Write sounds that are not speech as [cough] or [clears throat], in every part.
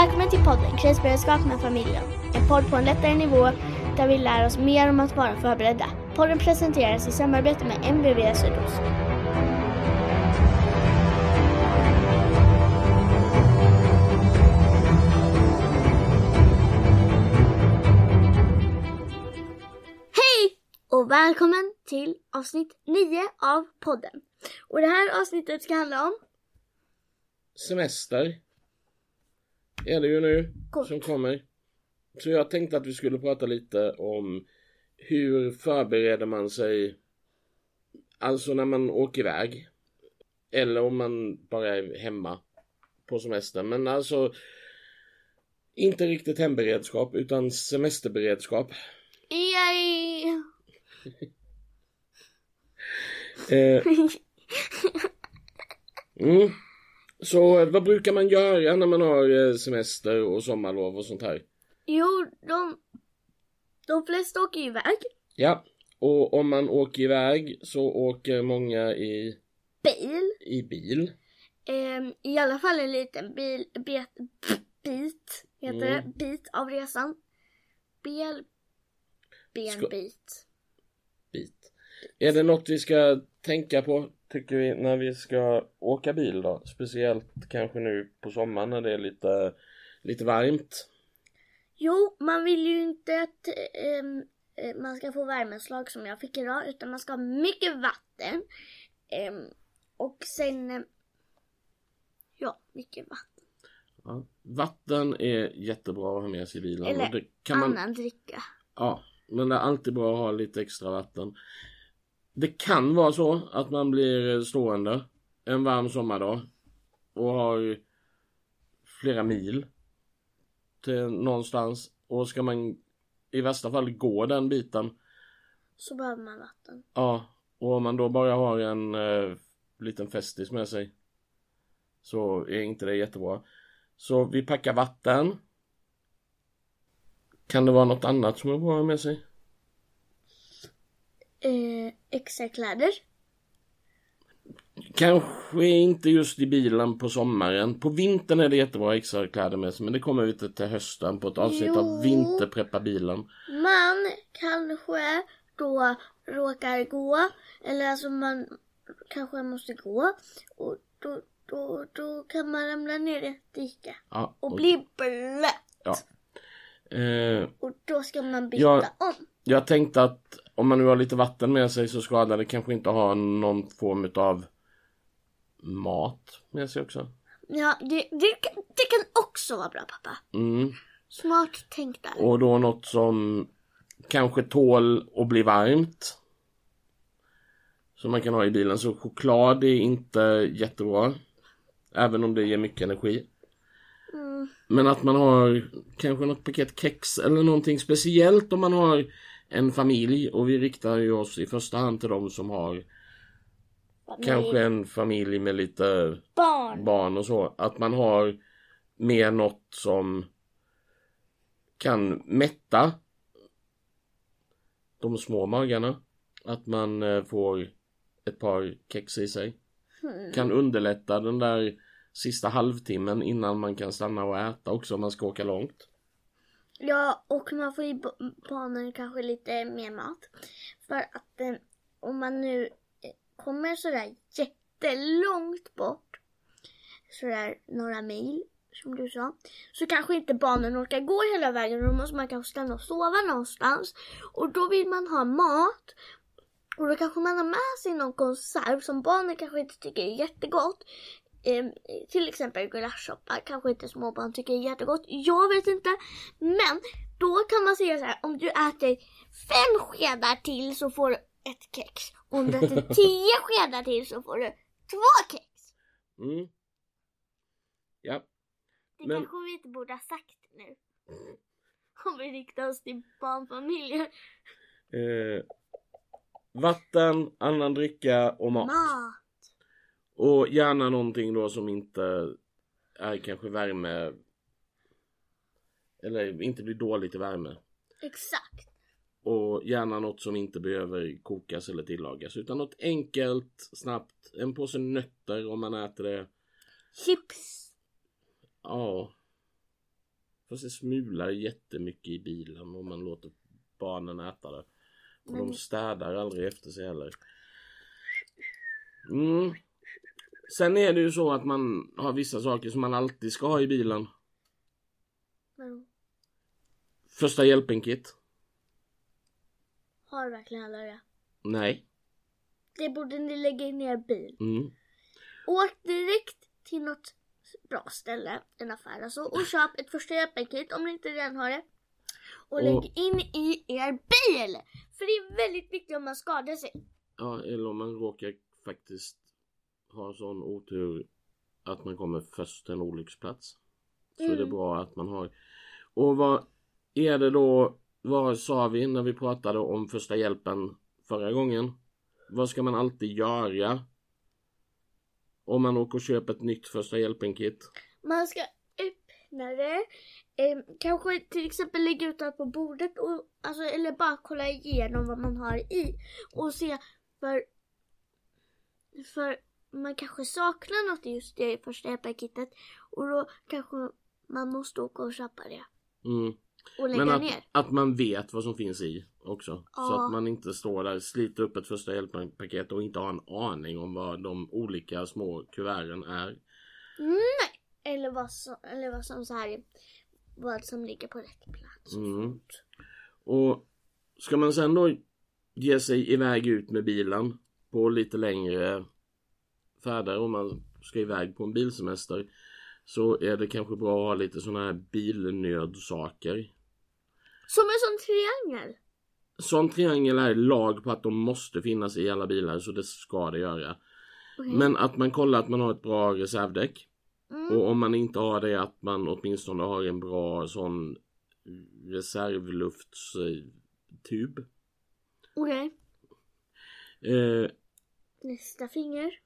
Välkommen till podden Krisberedskap med familjen. En podd på en lättare nivå där vi lär oss mer om att vara förberedda. Podden presenteras i samarbete med MVV Sydost. Hej och välkommen till avsnitt 9 av podden. Och det här avsnittet ska handla om semester är det ju nu Kort. som kommer. Så jag tänkte att vi skulle prata lite om hur förbereder man sig alltså när man åker iväg eller om man bara är hemma på semester. Men alltså inte riktigt hemberedskap utan semesterberedskap. Yay! Eh, [laughs] mm. Så vad brukar man göra när man har eh, semester och sommarlov och sånt här? Jo, de, de flesta åker iväg. Ja, och om man åker iväg så åker många i, Bil. i bil. Ehm, I alla fall en liten bil, bet, bit, heter Mm. det. Bit av resan. Bel, benbit. Bit. Är det något vi ska tänka på, tycker vi, när vi ska åka bil då? Speciellt kanske nu på sommaren när det är lite, lite varmt. Jo, man vill ju inte att ehm, eh, man ska få värmeslag som jag fick idag, utan man ska ha mycket vatten. Ehm, och sen, eh, ja, mycket vatten. Ja. Vatten är jättebra att ha med sig i bilen. Eller och det kan man, Annan dricka. Ja, men det är alltid bra att ha lite extra vatten. Det kan vara så att man blir stående en varm sommardag och har flera mil till någonstans och ska man i värsta fall gå den biten. Så behöver man vatten. Ja, och om man då bara har en eh, liten festis med sig så är inte det jättebra. Så vi packar vatten. Kan det vara något annat som är bra med sig? Eh, extra kläder. Kanske inte just i bilen på sommaren. På vintern är det jättebra extra kläder med sig men det kommer vi till till hösten på ett avsnitt Jo. av vinterpreppa bilen. Man kanske då råkar gå, eller alltså man kanske måste gå och då, då, då kan man ramla ner i ett dike Ja, och bli blöt. ja. Eh, Och då ska man byta Ja. om. jag tänkte att om man nu har lite vatten med sig så skadar det kanske inte ha någon form av mat med sig också. Ja, det, det, kan- det kan också vara bra pappa. Mm. Smart tänkt där. Och då något som kanske tål att bli varmt. Som man kan ha i bilen. Så choklad är inte jättebra. Även om det ger mycket energi. Mm. Men att man har kanske något paket kex eller någonting speciellt om man har en familj. Och vi riktar ju oss i första hand till de som har kanske en familj med lite Barn. barn och så. Att man har med något som kan mätta de små magarna. Att man eh, får ett par kex i sig. Mm. Kan underlätta den där sista halvtimmen innan man kan stanna och äta också om man ska åka långt. Ja, och man får ju barnen kanske lite mer mat. För att eh, om man nu eh, kommer sådär jättelångt bort, sådär några mil, som du sa, så kanske inte barnen orkar gå hela vägen och då måste man kanske stanna och sova någonstans. Och då vill man ha mat. Och då kanske man har med sig någon konserv som barnen kanske inte tycker är jättegott. Ehm, till exempel gulaschsoppa kanske inte småbarn tycker är jättegott. Jag vet inte. Men då kan man säga så här. Om du äter fem skedar till så får du ett kex. Om du äter [laughs] tio skedar till så får du två kex. Mm. Ja, Det Men- kanske vi inte borde ha sagt nu. Om vi riktar oss till barnfamiljer. eh, vatten, annan dricka och mat. Mat. Och gärna någonting då som inte är kanske värme eller inte blir dåligt i värme. Exakt. Och gärna något som inte behöver kokas eller tillagas utan något enkelt, snabbt. En påse nötter om man äter det. Chips. Ja. Fast det smular jättemycket i bilen och man låter barnen äta det. Och de Men- städar aldrig efter sig heller. Mm. Sen är det ju så att man har vissa saker som man alltid ska ha i bilen. Men Första hjälpen-kit. har verkligen alla det? Nej. Det borde ni lägga in i er bil. Mm. Åk direkt till något bra ställe, en affär alltså, och köp ett första hjälpen-kit om ni inte redan har det. Och Och- lägg in i er bil! För det är väldigt viktigt om man skadar sig. Ja, eller om man råkar faktiskt ha sån otur att man kommer först till en olycksplats. Så är det Mm. bra att man har. Och vad är det då, vad sa vi när vi pratade om första hjälpen förra gången? Vad ska man alltid göra? Om man åker och köper ett nytt första hjälpen-kit? Man ska öppna det, eh, kanske till exempel lägga ut det på bordet och, alltså, eller bara kolla igenom vad man har i och se för, för man kanske saknar något just i första hjälpen-kitet och då kanske man måste åka och köpa det Mm. och lägga Men att, ner. att man vet vad som finns i också. Så Ja. att man inte står där, sliter upp ett första hjälpen-paket och inte har en aning om vad de olika små kuverten är. Nej! Eller vad som, eller vad som så här, vad som ligger på rätt plats. och Mm. Och ska man sen då ge sig iväg ut med bilen på lite längre färder om man ska iväg på en bilsemester så är det kanske bra att ha lite sådana här bilnödsaker. Som en sån triangel. Sån triangel är lag på att de måste finnas i alla bilar så det ska det göra. Okej. Men att man kollar att man har ett bra reservdäck. Mm. Och om man inte har det att man åtminstone har en bra sån reservluftstub. Okej. Eh, Nästa finger.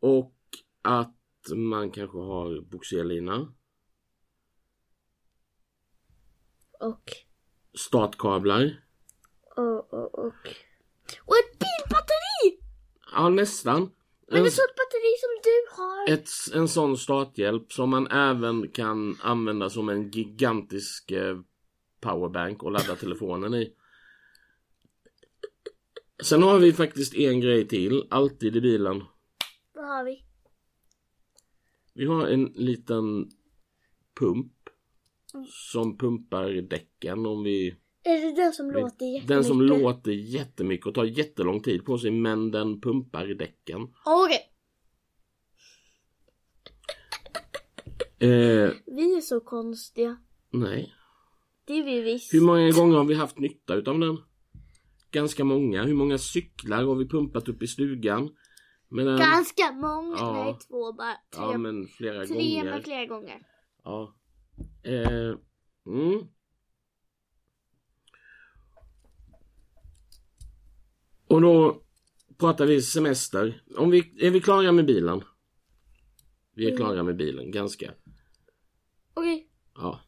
Och att man kanske har boxerlina. Och, Startkablar. och, och, och. Och ett bilbatteri! Ja nästan. Men En, ett sånt batteri som du har. ett, en sån starthjälp som man även kan använda som en gigantisk eh, powerbank och ladda telefonen i. Sen har vi faktiskt en grej till, alltid i bilen. Vad har vi? Vi har en liten pump som pumpar däcken om vi... Är det den som låter jättemycket? Den som låter jättemycket och tar jättelång tid på sig men den pumpar däcken. Okej. Eh, Vi är så konstiga. nej. Det är vi visst. Hur många gånger har vi haft nytta utav den? Ganska många. Hur många cyklar har vi pumpat upp i stugan? Med den? Ganska många. Ja. Nej, två bara. Tre, Ja men flera tre gånger. men flera gånger. Ja. Eh, mm. Och då pratar vi semester. Om vi, är vi klara med bilen? Vi är Mm. klara med bilen, ganska. Okej. Ja.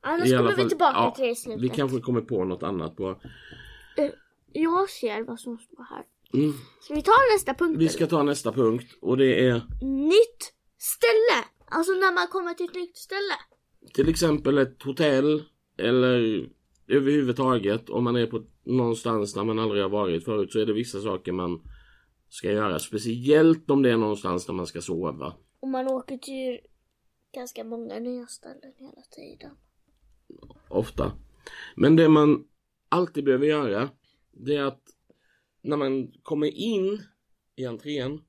Annars kommer vi fall- tillbaka ja, till det i slutet. Vi kanske kommer på något annat på. Jag ser vad som står här. Mm. Ska vi ta nästa punkt? Vi ska ta nästa punkt och det är Nytt ställe. Alltså när man kommer till ett nytt ställe. till exempel ett hotell eller överhuvudtaget om man är på någonstans där man aldrig har varit förut så är det vissa saker man ska göra. Speciellt om det är någonstans där man ska sova. Och man åker till ganska många nya ställen hela tiden. Ofta. Men det man alltid behöver göra det är att när man kommer in i entrén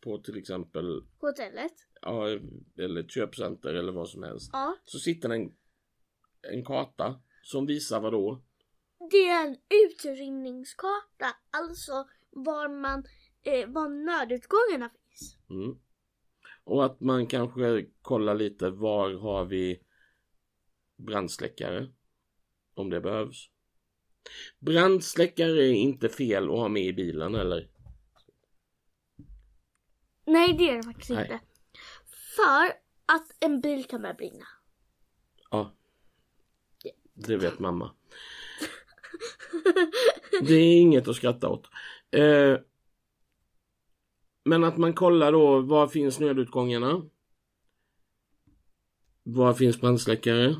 på till exempel Hotellet. ja, eller ett köpcenter eller vad som helst. Ja. Så sitter en, en karta som visar vad då? Det är en utrymningskarta. Alltså var man, eh, var nödutgångarna finns. Mm. Och att man kanske kollar lite var har vi brandsläckare? Om det behövs. Brandsläckare är inte fel att ha med i bilen eller? Nej det är det faktiskt Nej. inte. För att en bil kan börja brinna. Ja. Det vet mamma. Det är inget att skratta åt. Eh, men att man kollar då, var finns nödutgångarna? Var finns brandsläckare?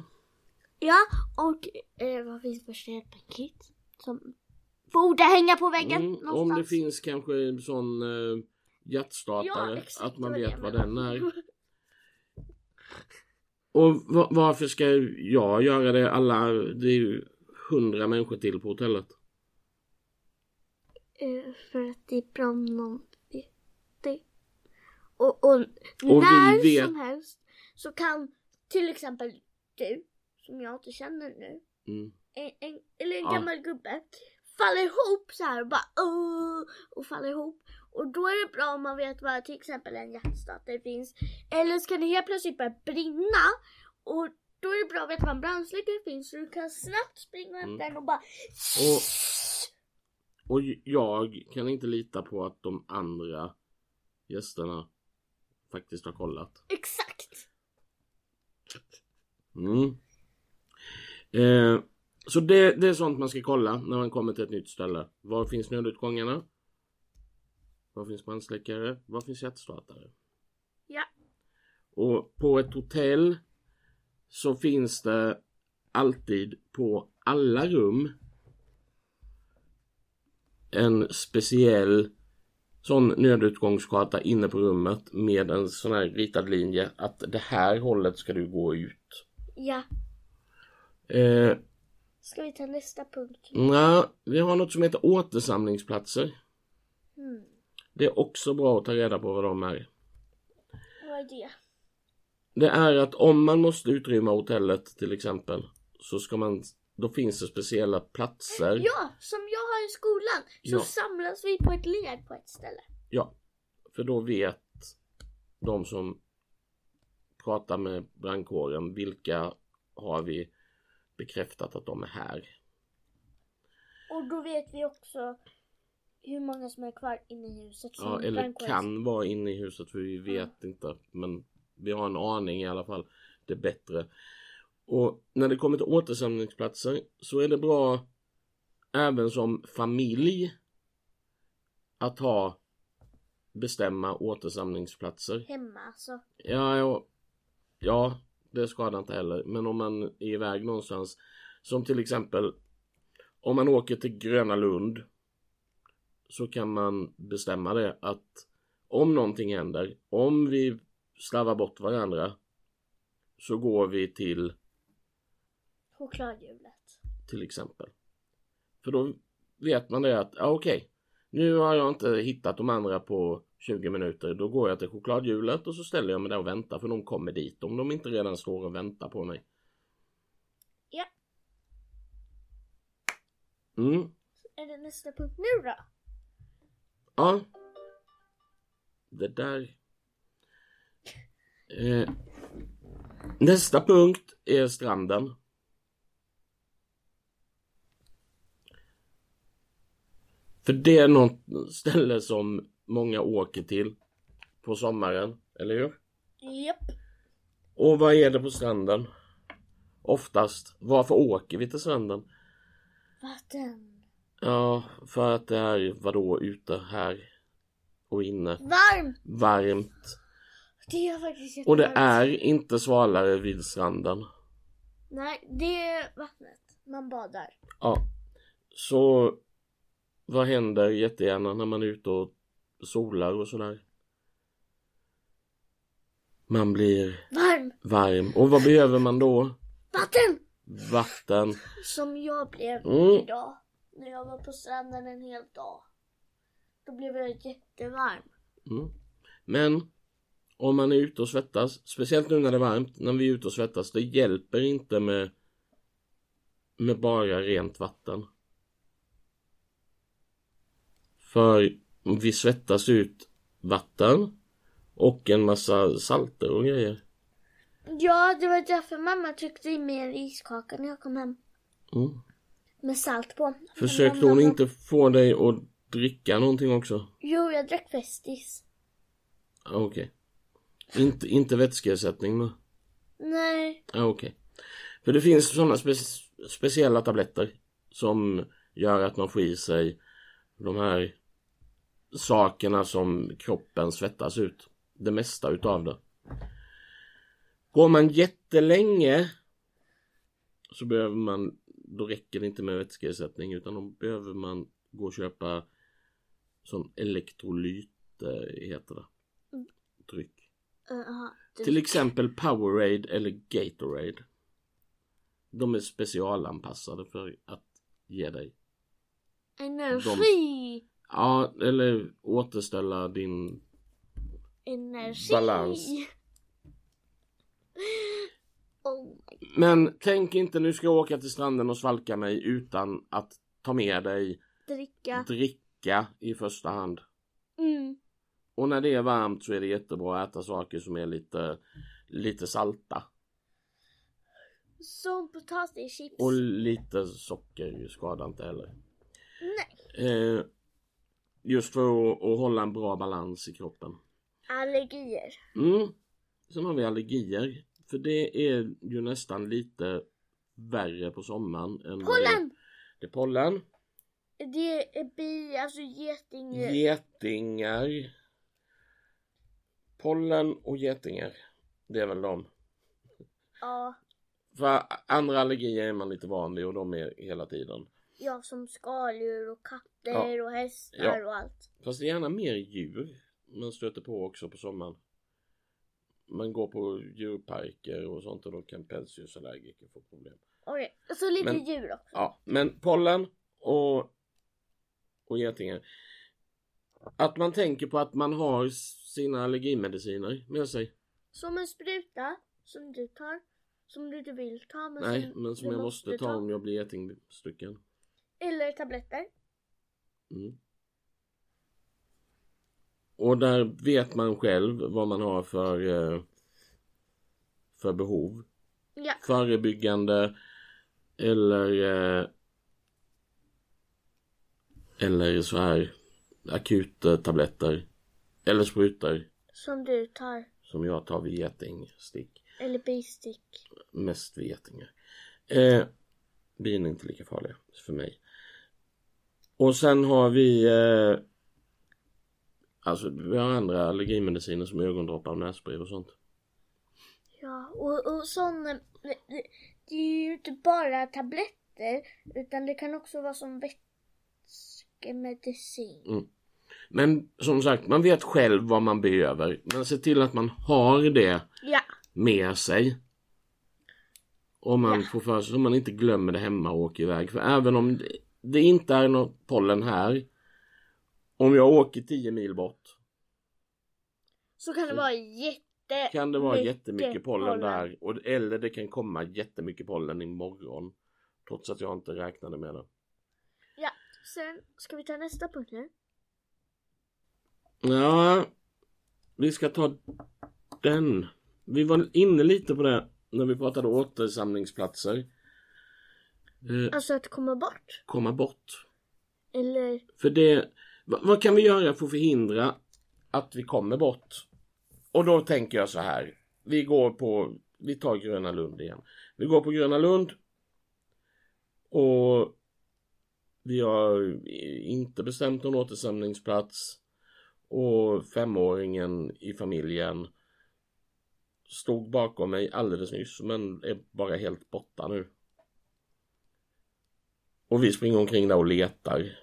Ja, och eh, vad finns för stödpaket? Som borde hänga på väggen Mm, någonstans. om det finns kanske en sån uh, hjärtstartare, Ja, att man vet vad den är. [laughs] Och va- varför ska jag göra det? Alla, det är ju hundra människor till på hotellet. Eh, för att det är bra om någon vet det. Och, och, Och när vet- som helst så kan till exempel du, som jag inte känner nu, Mm. en, en, eller en Ja. gammal gubbe falla ihop så här och bara "Åh", och falla ihop. Och då är det bra om man vet var till exempel en hjärtstartare finns. Eller så kan det helt plötsligt börja brinna och då är det bra att veta var en brandsläckare finns så du kan snabbt springa hämta Mm. den och bara Och, och jag kan inte lita på att de andra gästerna faktiskt har kollat. Exakt! Mm. Eh, så det, det är sånt man ska kolla när man kommer till ett nytt ställe. Var finns nödutgångarna? Var finns brandsläckare? Var finns hjärtstartare? Ja. Och på ett hotell så finns det alltid på alla rum en speciell sån nödutgångskarta inne på rummet med en sån här ritad linje att det här hållet ska du gå ut. Ja. Eh, Ska vi ta nästa punkt? na, vi har något som heter återsamlingsplatser. Hmm. Det är också bra att ta reda på vad de är. Vad är det? Det är att om man måste utrymma hotellet till exempel så ska man då finns det speciella platser. Ja, som jag har i skolan så Ja. samlas vi på ett led på ett ställe. Ja, för då vet de som pratar med brandkåren vilka har vi bekräftat att de är här. Och då vet vi också hur många som är kvar inne i huset. Ja, eller brandkåren- kan vara inne i huset för vi vet inte. Men vi har en aning i alla fall. Det är bättre. Och när det kommer till återsamlingsplatser så är det bra även som familj att ha bestämma återsamlingsplatser. Hemma alltså. Ja, ja, ja, det skadar inte heller. Men om man är iväg någonstans, som till exempel om man åker till Gröna Lund så kan man bestämma det att om någonting händer, om vi slarvar bort varandra så går vi till Chokladhjulet. till exempel. För då vet man det att, ja okej, nu har jag inte hittat de andra på 20 minuter. Då går jag till chokladhjulet och så ställer jag mig där och väntar för de kommer dit om de inte redan står och väntar på mig. Ja. Mm, Är det nästa punkt nu då? ja. Det där. Eh, nästa punkt är stranden. För det är något ställe som många åker till på sommaren, eller hur? Japp. Och vad är det på stranden? Oftast. Varför åker vi till stranden? Vatten. Ja, för att det är vadå ute här och inne. Varmt. Varmt. Det är faktiskt Och det är inte svalare vid stranden. Nej, det är vattnet. Man badar. Ja. Så vad händer jättegärna när man är ute och solar och sådär? Man blir Varm. varm. Och vad behöver man då? Vatten. Vatten. Som jag blev Mm. idag. När jag var på stranden en hel dag. Då blev jag jättevarm. Mm. Men om man är ute och svettas, speciellt nu när det är varmt, när vi är ute och svettas, det hjälper inte med med bara rent vatten. För vi svettas ut vatten och en massa salter och grejer. Ja, det var därför mamma tryckte i mig en iskaka när jag kom hem. Mm. Med salt på. Försökte hon inte få dig att dricka någonting också? Jo, jag drack Festis. Ah, Okej. Inte, inte vätskeersättning då? Nej. Ja, okej. För det finns sådana spe speciella tabletter som gör att man får i sig de här sakerna som kroppen svettas ut. Det mesta utav det. Går man jättelänge så behöver man, då räcker det inte med vätskeersättning utan då behöver man gå och köpa sån elektrolyt, heter det. Dryck. Till exempel Powerade eller Gatorade. De är specialanpassade för att ge dig. Energi! Ja, eller återställa din... Energi! Balans. [laughs] Oh Men tänk inte nu ska jag åka till stranden och svalka mig utan att ta med dig dricka. dricka i första hand. Mm. Och när det är varmt så är det jättebra att äta saker som är lite, lite salta. Som potatischips. Och lite socker skadar inte heller. Nej. Eh, just för att, att hålla en bra balans i kroppen. Allergier. Mm. Sen har vi allergier. För det är ju nästan lite värre på sommaren. Än vad det Pollen! Det är pollen. Det är bi, alltså geting. Getingar. Pollen och getingar. Det är väl de. Ja, För andra allergier är man lite van vid och de är hela tiden. Ja, som skaldjur och katter och hästar Ja. och allt. Fast det är gärna mer djur man stöter på också på sommaren. Man går på djurparker och sånt och då kan pälsdjursallergiker få problem. Okej, och så lite Men- djur också. Ja, men pollen och, och getingar. Att man tänker på att man har sina allergimediciner med sig. Som en spruta som du tar. Som du inte vill ta men Nej, som men som jag måste ta om jag blir getingstucken. Eller tabletter. Mm. Och där vet man själv vad man har för, eh, för behov. Ja, Förebyggande eller eh, eller så här akuta tabletter eller sprutor som du tar. som jag tar vid getingstick. Eller bistick. Mest vid getingar. Eh, bin är inte lika farliga för mig. Och sen har vi eh, Alltså vi har andra allergimediciner som ögondroppar och nässpray och sånt. Ja, och, och sån, det, det- det är ju inte bara tabletter utan det kan också vara som vätskemedicin. Mm. Men som sagt, man vet själv vad man behöver. Men se till att man har det Ja, med sig. Om man Ja. får för sig, så man inte glömmer det hemma och åker iväg. För även om det, inte är något pollen här. Om jag åker 10 mil bort så kan det vara jätte kan det vara mycket jättemycket pollen, där. Och, eller det kan komma jättemycket pollen imorgon. Trots att jag inte räknade med det. Ja, sen ska vi ta nästa punkt nu. Ja, vi ska ta den. Vi var inne lite på det när vi pratade återsamlingsplatser. Eh, Alltså att komma bort. komma bort. Eller För det, vad, vad kan vi göra för att förhindra att vi kommer bort? Och då tänker jag så här. Vi går på, vi tar Gröna Lund igen. Vi går på Gröna Lund. Och vi har inte bestämt någon återsamlingsplats. Och femåringen i familjen stod bakom mig alldeles nyss men är bara helt borta nu. Och vi springer omkring där och letar.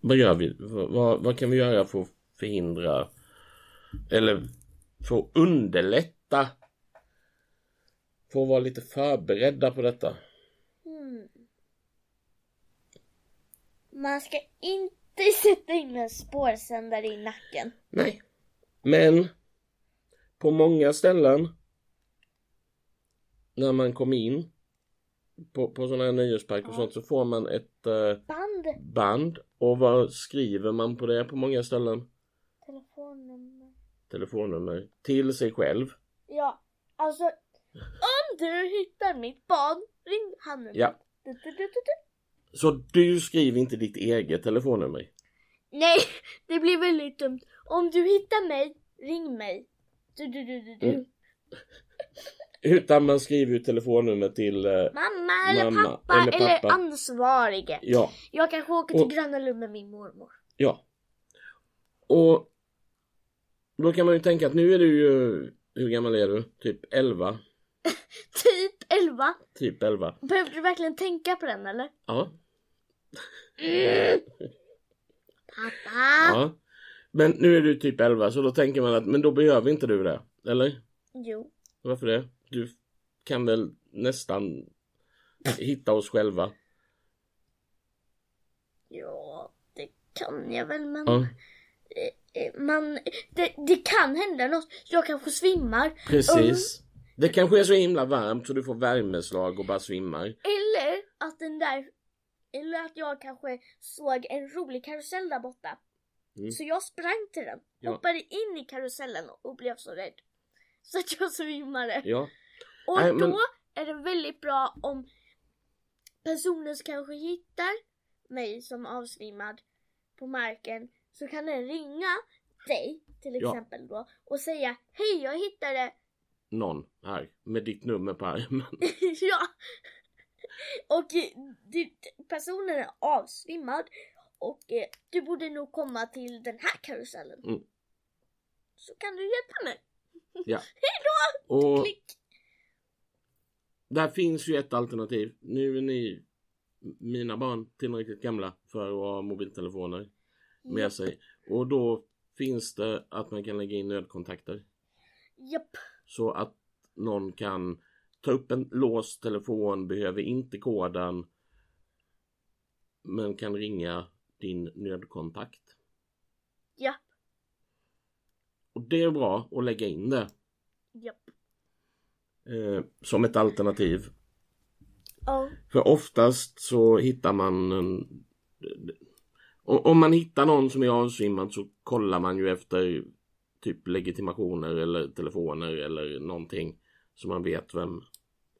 Vad gör vi? Vad, vad, kan vi göra för att förhindra eller för att underlätta för att vara lite förberedda på detta? hmm. Man ska inte [laughs] sätta in en spårsändare i nacken. Nej. Men på många ställen när man kommer in på, på sådana här nöjesparker och Ja. sånt så får man ett eh, Band, band och vad skriver man på det på många ställen? telefonnummer. Telefonnummer till sig själv. Ja, alltså om du hittar mitt barn, ring han nu. Ja. Du, du, du. Så du skriver inte ditt eget telefonnummer. Nej, [laughs] det blir väldigt dumt. Om du hittar mig, ring mig. Du, du, du, du, du. Mm. Utan man skriver ju telefonnummer till, eh, Mamma eller Mamma pappa eller eller, pappa. ansvarige. ja, Jag kanske åker till Och- Gröna Lund med min mormor. ja. Och då kan man ju tänka att nu är du ju, hur gammal är du? Typ 11? [laughs] Typ 11. Typ 11. Behövde du verkligen tänka på den eller? Ja. Pappa! ja. Men nu är du typ 11 så då tänker man att men då behöver inte du det. Eller? Jo. Varför det? Du kan väl nästan hitta oss själva. Ja, det kan jag väl men... Ja, eh, eh, Man, det, det kan hända något. Jag kanske svimmar. precis. Det kanske är så himla varmt så du får värmeslag och bara svimmar. Eller att den där... Eller att jag kanske såg en rolig karusell där borta. Mm. Så jag sprang till den. Ja. Hoppade in i karusellen och blev så rädd. [laughs] Så att jag svimmade. Ja, Och Nej, men- då är det väldigt bra om personen kanske hittar mig som avsvimmad på marken så kan den ringa dig till Ja. exempel då och säga Hej jag hittade någon här med ditt nummer på armen. [laughs] Ja! Och eh, personen är avsvimmad och eh, du borde nog komma till den här karusellen. Mm. Så kan du hjälpa mig. Ja. [laughs] Hejdå! Och Klick! där finns ju ett alternativ. Nu är ni mina barn tillräckligt gamla för att ha mobiltelefoner med Japp. sig. Och då finns det att man kan lägga in nödkontakter. Japp. Så att någon kan ta upp en låst telefon, behöver inte koden. Men kan ringa din nödkontakt. Japp. Och det är bra att lägga in det Japp. eh, som ett alternativ. Ja. För oftast så hittar man en... Om man hittar någon som är avsvimmad så kollar man ju efter typ legitimationer eller telefoner eller någonting. Så man vet vem,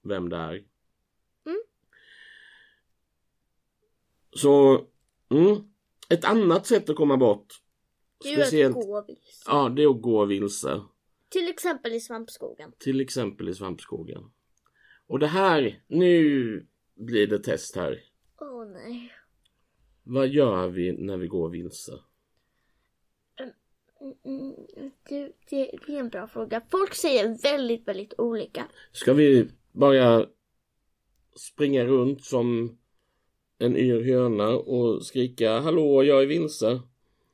vem det är. Mm. Så, mm, ett annat sätt att komma bort. Det är ju att Speciellt, gå vilse. ja det är att gå vilse. Till exempel i svampskogen. Till exempel i svampskogen. Och det här, nu blir det test här. Åh nej. Vad gör vi när vi går vilse? Mm, mm, Det, det, det är en bra fråga. Folk säger väldigt, väldigt olika. Ska vi bara springa runt som en yr höna och skrika hallå jag är vilse?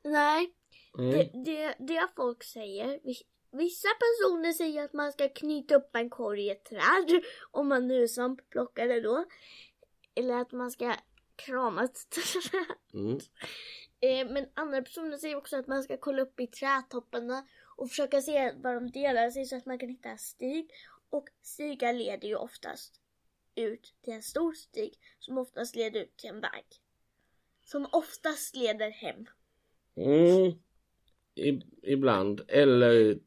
Nej, det, Nej. det, det folk säger. vis- Vissa personer säger att man ska knyta upp en korg i ett träd. Om man nu är svampplockare då. Eller att man ska krama ett [laughs] träd. Mm. Eh, Men andra personer säger också att man ska kolla upp i trädtopparna och försöka se var de delar sig så att man kan hitta en stig. Och stigar leder ju oftast ut till en stor stig som oftast leder ut till en väg. Som oftast leder hem. Mm. I, ibland. Eller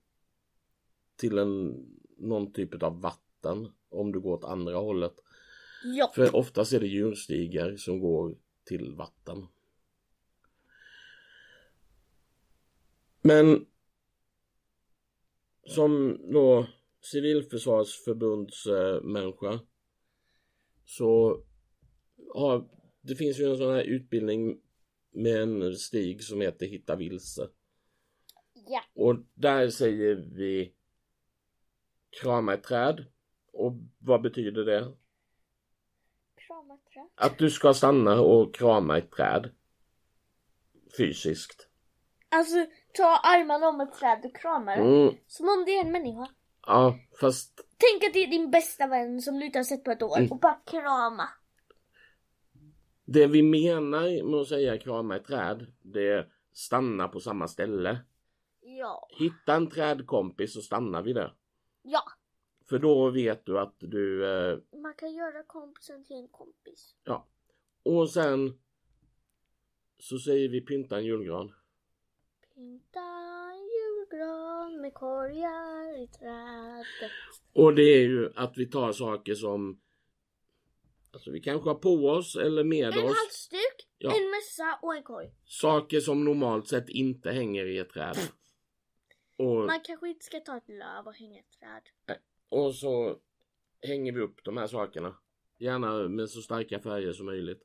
till en, någon typ av vatten om du går åt andra hållet. Ja. För oftast är det djurstigar som går till vatten. Men som då civilförsvarsförbunds eh, människa så har det finns ju en sån här utbildning med en stig som heter Hitta vilse. Ja. Och där säger vi krama ett träd. Och vad betyder det? Krama ett träd. Att du ska stanna och krama ett träd. Fysiskt. Alltså ta armarna om ett träd och krama det. Mm, Som om det är en människa. ja, fast Tänk att det är din bästa vän som du inte har sett på ett år Mm. och bara krama. det vi menar med att säga krama ett träd, det är stanna på samma ställe. Ja. Hitta en trädkompis och stanna vid det. Ja. För då vet du att du... Eh, Man kan göra kompisen till en kompis. ja. Och sen så säger vi pynta en julgran. Pynta en julgran med korgar i trädet. Och det är ju att vi tar saker som Alltså vi kanske har på oss eller med En oss halsduk, Ja. en mössa och en korg. saker som normalt sett inte hänger i ett träd. Och, Man kanske inte ska ta ett löv och hänga ett träd. och så hänger vi upp de här sakerna. Gärna med så starka färger som möjligt.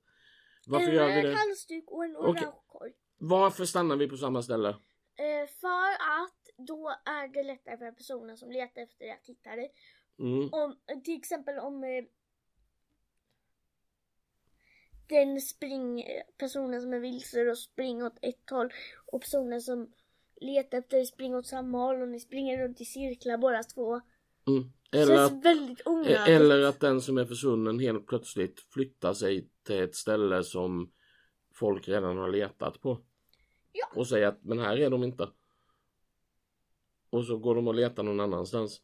Varför en gör vi röd det? halsduk och en Okej. orange korg. Varför stannar vi på samma ställe? Eh, för att då är det lättare för personen som letar efter det att hitta dig. Mm. Om, till exempel om eh, den spring, personen som är vilse och springer åt ett håll och personen som letar efter dig springer åt samma håll och ni springer runt i cirklar båda två. Mm. Eller, känns att, väldigt onödigt. eller att den som är försvunnen helt plötsligt flyttar sig till ett ställe som folk redan har letat på. Ja. Och säger att men här är de inte. Och så går de och letar någon annanstans.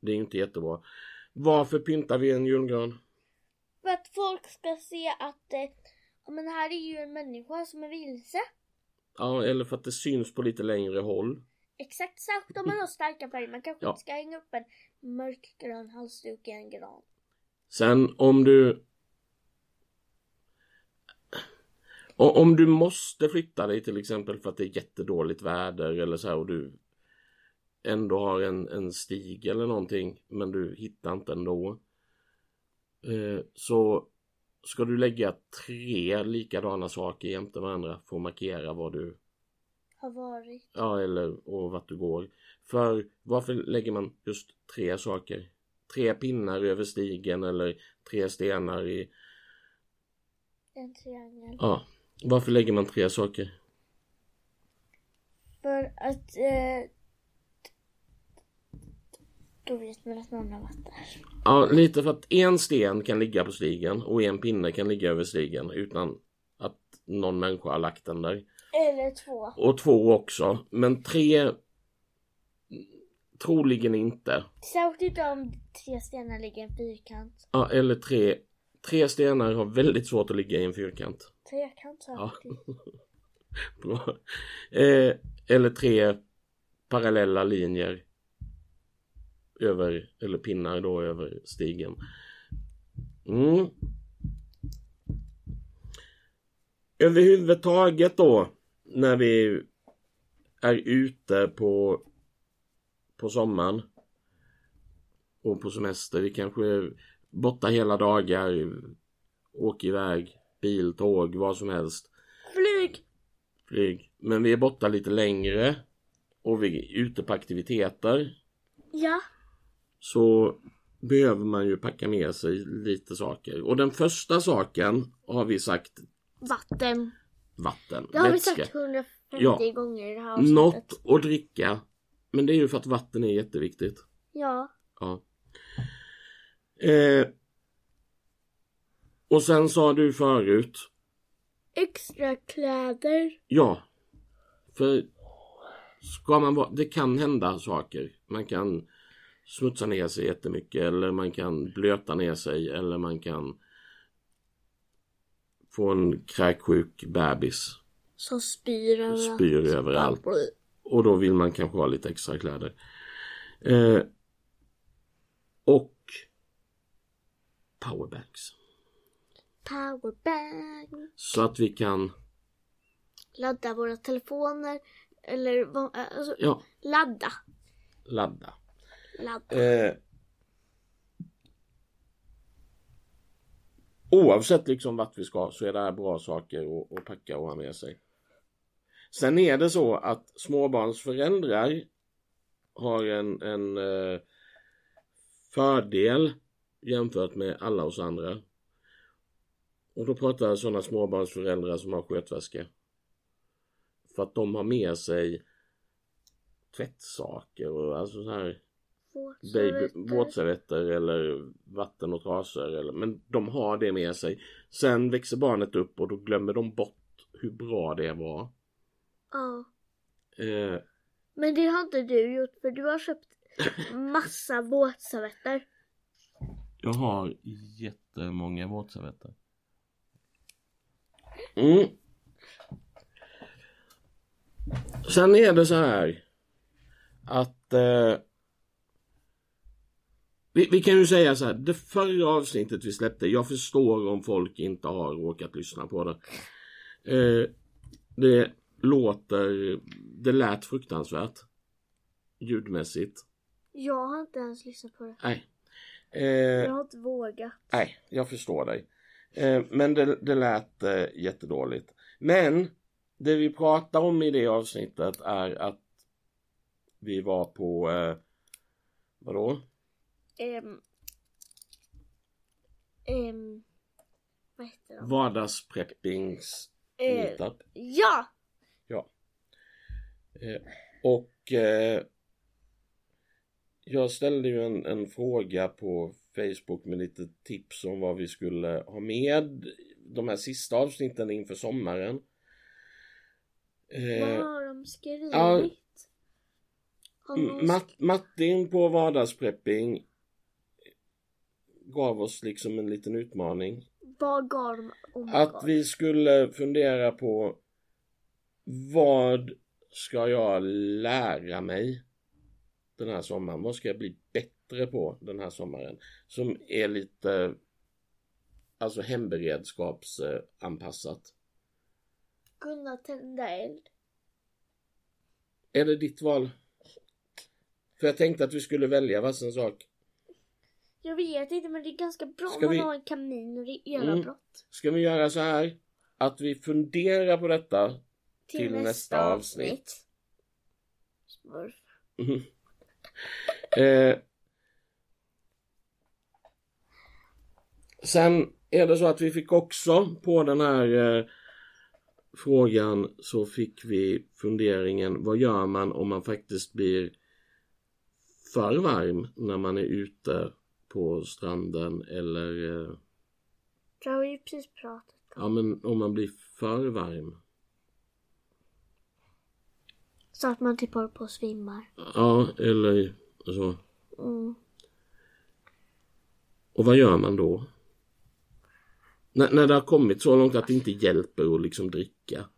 Det är inte jättebra. Varför pyntar vi en julgran? För att folk ska se att eh, men här är ju en människa som är vilse. Ja, eller för att det syns på lite längre håll. Exakt, särskilt om man har starka färger. Man kanske Ja. inte ska hänga upp en mörkgrön halsduk i en gran. Sen om du Om du måste flytta dig till exempel för att det är jättedåligt väder eller så här och du ändå har en, en stig eller någonting men du hittar inte ändå. Eh, så ska du lägga tre likadana saker jämte varandra för att markera vad du Har varit. Ja, eller och vart du går. För varför lägger man just tre saker? Tre pinnar över stigen eller tre stenar i... En triangel. Ja, varför lägger man tre saker? För att eh, då vet man att någon har varit där. Ja, lite för att en sten kan ligga på stigen och en pinne kan ligga över stigen utan att någon människa har lagt den där. Eller två. Och två också, men tre troligen inte. Särskilt inte om tre stenar ligger i en fyrkant. Ja, eller tre. Tre stenar har väldigt svårt att ligga i en fyrkant. Trekant sa Ja. jag. [laughs] Bra. Eh, eller tre parallella linjer över, eller pinnar då över stigen. Mm. Överhuvudtaget då när vi är ute på på sommaren och på semester. Vi kanske är borta hela dagar, åker iväg, bil, tåg, vad som helst Flyg! flyg. Men vi är borta lite längre och vi är ute på aktiviteter. Ja. Så behöver man ju packa med sig lite saker. Och den första saken har vi sagt Vatten. vatten. Det har vi vätska. sagt 150 Ja. gånger i det här avsnittet. Något att dricka. Men det är ju för att vatten är jätteviktigt. Ja. Ja. Eh, och sen sa du förut. Extra kläder. Ja. För ska man vara, det kan hända saker. Man kan smutsa ner sig jättemycket eller man kan blöta ner sig eller man kan få en kräksjuk bebis. Som spyr överallt. Spyr överallt. Och då vill man kanske ha lite extra kläder. Eh, och powerbanks. Powerbank. Så att vi kan, Ladda våra telefoner. Eller vad- alltså, ja, ladda. ladda. Eh, oavsett liksom vart vi ska så är det här bra saker att, att packa och ha med sig. Sen är det så att småbarnsföräldrar har en, en eh, fördel jämfört med alla oss andra. Och då pratar jag sådana småbarnsföräldrar som har skötväska. För att de har med sig tvättsaker och alltså så här Våtservetter. eller vatten och trasor. Eller, men de har det med sig. Sen växer barnet upp och då glömmer de bort hur bra det var. Ja. Eh, Men det har inte du gjort för du har köpt massa våtservetter. jag har jättemånga våtservetter. Mm. Sen är det så här att eh, vi, vi kan ju säga så här, det förra avsnittet vi släppte, jag förstår om folk inte har råkat lyssna på det. Eh, det låter, det lät fruktansvärt ljudmässigt. Jag har inte ens lyssnat på det. Nej. Eh, Jag har inte vågat. Nej, jag förstår dig. Eh, men det, det lät eh, jättedåligt. Men det vi pratar om i det avsnittet är att vi var på, eh, vadå? Ehm, ehm, vad heter de? Vardagspreppings Eh, meetup. ja! Eh, och eh, jag ställde ju en, en fråga på Facebook med lite tips om vad vi skulle ha med de här sista avsnitten inför sommaren. Vad Eh, har de skrivit? ja. Har någon Matt, Martin på vardagsprepping gav oss liksom en liten utmaning. Vad gav de? Oh Att vi skulle fundera på vad ska jag lära mig den här sommaren? Vad ska jag bli bättre på den här sommaren? Som är lite alltså hemberedskapsanpassat. Kunna tända eld. Är det ditt val? För jag tänkte att vi skulle välja varsin sak. Jag vet inte men det är ganska bra Ska om man vi- har en kamin och det är Mm. elavbrott. Ska vi göra så här? Att vi funderar på detta till nästa avsnitt. Smurf. Mhm. [laughs] Eh, sen är det så att vi fick också på den här eh, frågan så fick vi funderingen vad gör man om man faktiskt blir för varm när man är ute på stranden eller eh, Det har vi ju precis pratat om. ja men om man blir för varm. Så att man typ håller på och svimmar. Ja eller så. Mm. Och vad gör man då? När, när det har kommit så långt att det inte hjälper att liksom dricka.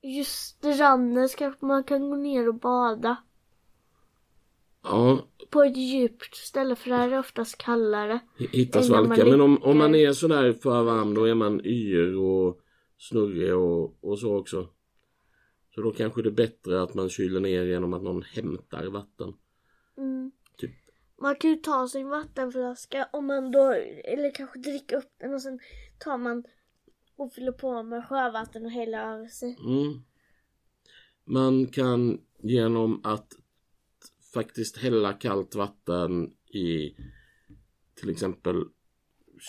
Just stranden kanske man kan gå ner och bada. Ja, På ett djupt ställe för där är det oftast kallare. hitta Eller när man svalka. Men om, om man är sådär för varm då är man yr och snurrig och, och så också. Så då kanske det är bättre att man kyler ner genom att någon hämtar vatten. Mm. Typ. Man kan ju ta sin vattenflaska om man då, eller kanske dricka upp den och sen tar man och fyller på med sjövatten och häller över sig. Mm. Man kan genom att faktiskt hälla kallt vatten i till exempel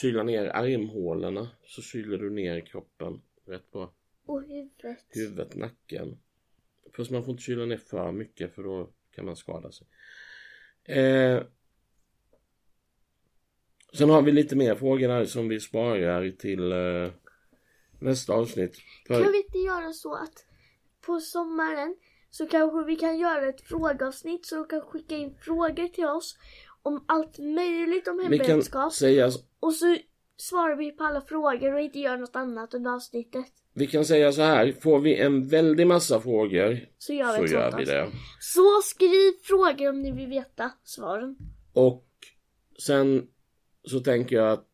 kyla ner armhålorna så kyler du ner kroppen rätt bra. Och huvudet. Huvudet, nacken. Fast man får inte kyla ner för mycket för då kan man skada sig. Eh, sen har vi lite mer frågor här som vi sparar till eh, nästa avsnitt. För, Kan vi inte göra så att på sommaren så kanske vi kan göra ett frågeavsnitt så de kan skicka in frågor till oss om allt möjligt om hemberedskap. säga Och så svarar vi på alla frågor och inte gör något annat under avsnittet. Vi kan säga så här, får vi en väldig massa frågor Så gör vi så gör vi det. Så skriv frågor om ni vill veta svaren. Och sen så tänker jag att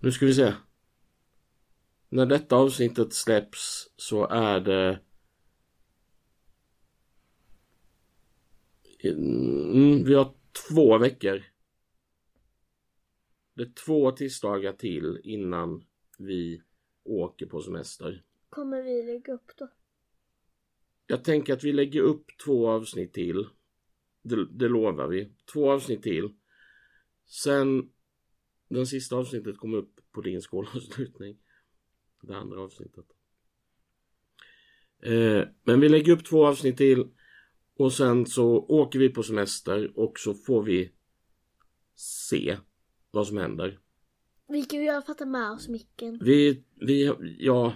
Nu ska vi se. När detta avsnittet släpps så är det mm, Vi har två veckor. Det är två tisdagar till innan vi åker på semester. Kommer vi lägga upp då? Jag tänker att vi lägger upp två avsnitt till. Det, det lovar vi. Två avsnitt till. Sen den sista avsnittet kommer upp på din skolavslutning. Det andra avsnittet. Eh, men vi lägger upp två avsnitt till. Och sen så åker vi på semester och så får vi se vad som händer. Vi kan ju i alla fall ta med oss micken. Vi, vi, ja,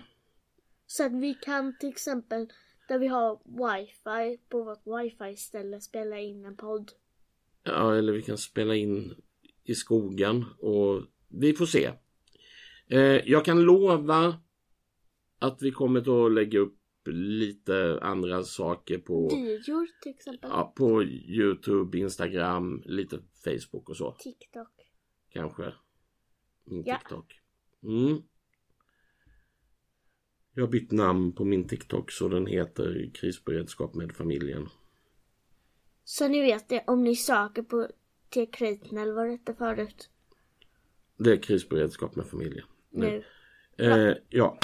Så att vi kan till exempel där vi har wifi på vårt wifi-ställe spela in en podd. Ja, eller vi kan spela in i skogen och vi får se. Eh, jag kan lova att vi kommer att lägga upp lite andra saker på, Videor till exempel. ja, på Youtube, Instagram, lite Facebook och så. TikTok. Kanske. Min Ja. TikTok. Mm. Jag har bytt namn på min TikTok så den heter Krisberedskap med familjen. Så ni vet det om ni söker på T-kriten eller vad det hette förut. Det är krisberedskap med familjen. Nu. Eh, ja.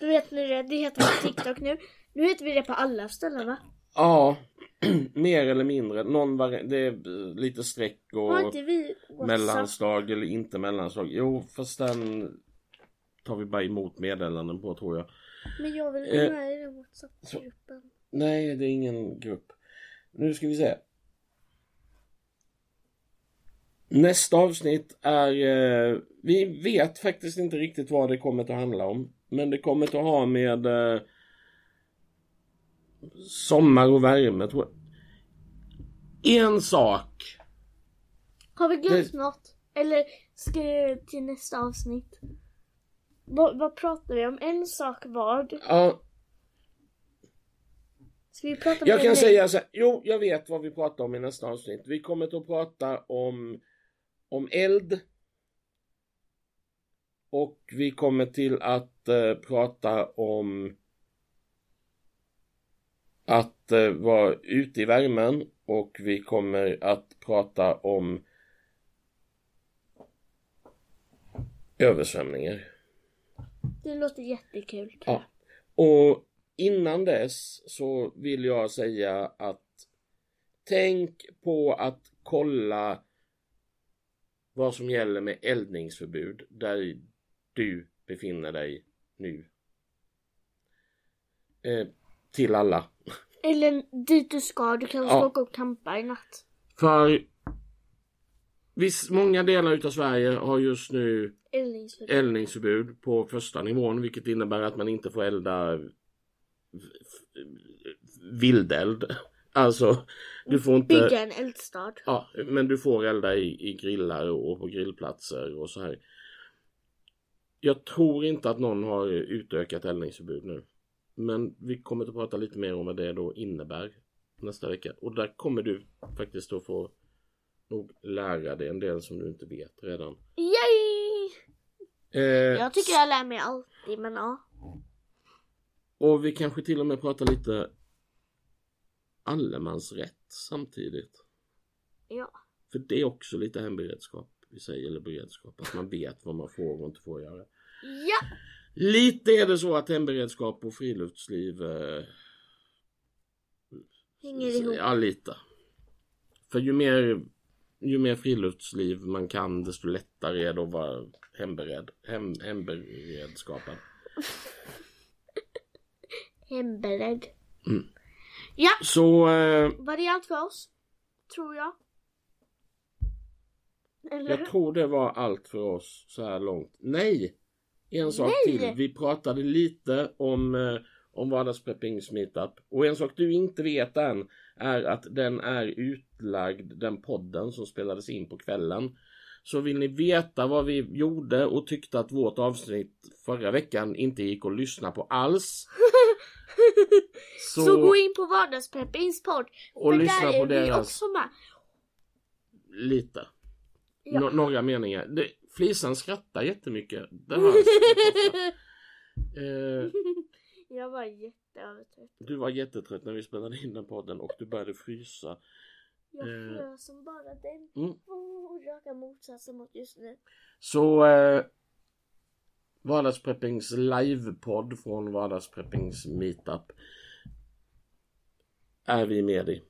Då vet ni det. Det heter på TikTok nu. Nu heter vi det på alla ställen va? Ja, [clears throat] mer eller mindre. Någon vari- det är eh, lite streck och inte vi WhatsApp? mellanslag eller inte mellanslag. Jo, fast den tar vi bara emot meddelanden på tror jag. Men jag vill Eh, vara med i den WhatsApp-gruppen. Nej, det är ingen grupp. Nu ska vi se. Nästa avsnitt är... Eh, vi vet faktiskt inte riktigt vad det kommer att handla om. Men det kommer att ha med eh, sommar och värme tror jag. En sak. Har vi glömt det- något? Eller ska det till nästa avsnitt? Vad, vad pratar vi om? En sak vad? Ja, Ska vi prata jag mer kan nu? säga så här. Jo, jag vet vad vi pratar om i nästa avsnitt. Vi kommer att prata om, om eld. Och vi kommer till att eh, prata om att eh, vara ute i värmen och vi kommer att prata om översvämningar. Det låter jättekul. Ja. Och innan dess så vill jag säga att tänk på att kolla vad som gäller med eldningsförbud där du befinner dig nu. Eh, till alla. Eller dit du ska. Du kanske ska Ja. åka och campa i natt. För viss, många delar utav Sverige har just nu Eldningsförbud. eldningsförbud på första nivån vilket innebär att man inte får elda vildeld. Alltså, du får inte... Bygga en eldstad. Ja, men du får elda i, i grillar och på grillplatser och så här. Jag tror inte att någon har utökat eldningsförbud nu. Men vi kommer att prata lite mer om vad det då innebär nästa vecka. Och där kommer du faktiskt då få nog lära dig en del som du inte vet redan. Yay! Eh, Jag tycker jag lär mig alltid men ja. Och vi kanske till och med pratar lite allemansrätt samtidigt. Ja. För det är också lite hemberedskap i sig, eller beredskap. Att man vet vad man får och inte får göra. Ja! Lite är det så att hemberedskap och friluftsliv... Eh, Hänger ihop. Ja, lite. För ju mer, ju mer friluftsliv man kan desto lättare är det att vara hembered, hem, hemberedskapad. Hemberedd. Mm. Ja, Så eh, var det allt för oss? Tror jag. Eller? jag tror det var allt för oss så här långt. Nej! En sak Nej! till. Vi pratade lite om, eh, om vardagspreppings meetup. Och en sak du inte vet än är att den är utlagd, den podden som spelades in på kvällen. Så vill ni veta vad vi gjorde och tyckte att vårt avsnitt förra veckan inte gick att lyssna på alls. Så... gå in på Vardagspeppings podd. och lyssna på deras också med. lite. Ja. Nå- några meningar. Det, Flisan skrattar jättemycket. Det ofta. [laughs] eh, jag var jätteövertrött. Du var jättetrött när vi spelade in den podden och du började frysa. Jag Eh. frös som bara den. Mm. Oh, raka motsatsen mot just nu. Så eh, Vardagspreppings livepodd från Vardagspreppings meetup är vi med i.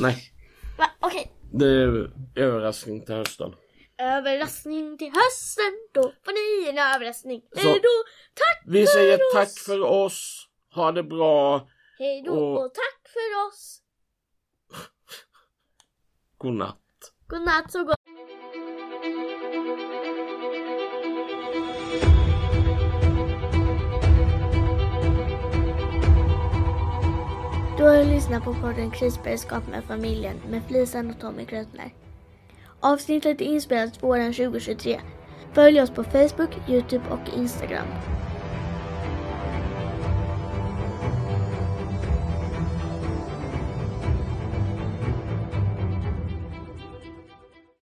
Nej, Va? Okej. det är överraskning till hösten. Överraskning till hösten. Då får ni en överraskning. Hej då. Tack Vi för säger oss. tack för oss. Ha det bra. Hej då och- och tack för oss. Godnatt. Godnatt så gott. Du har lyssnat på podden Krisberedskap med familjen med Flisan och Tommy Krötner. Avsnittet är inspelat våren 2023. Följ oss på Facebook, Youtube och Instagram.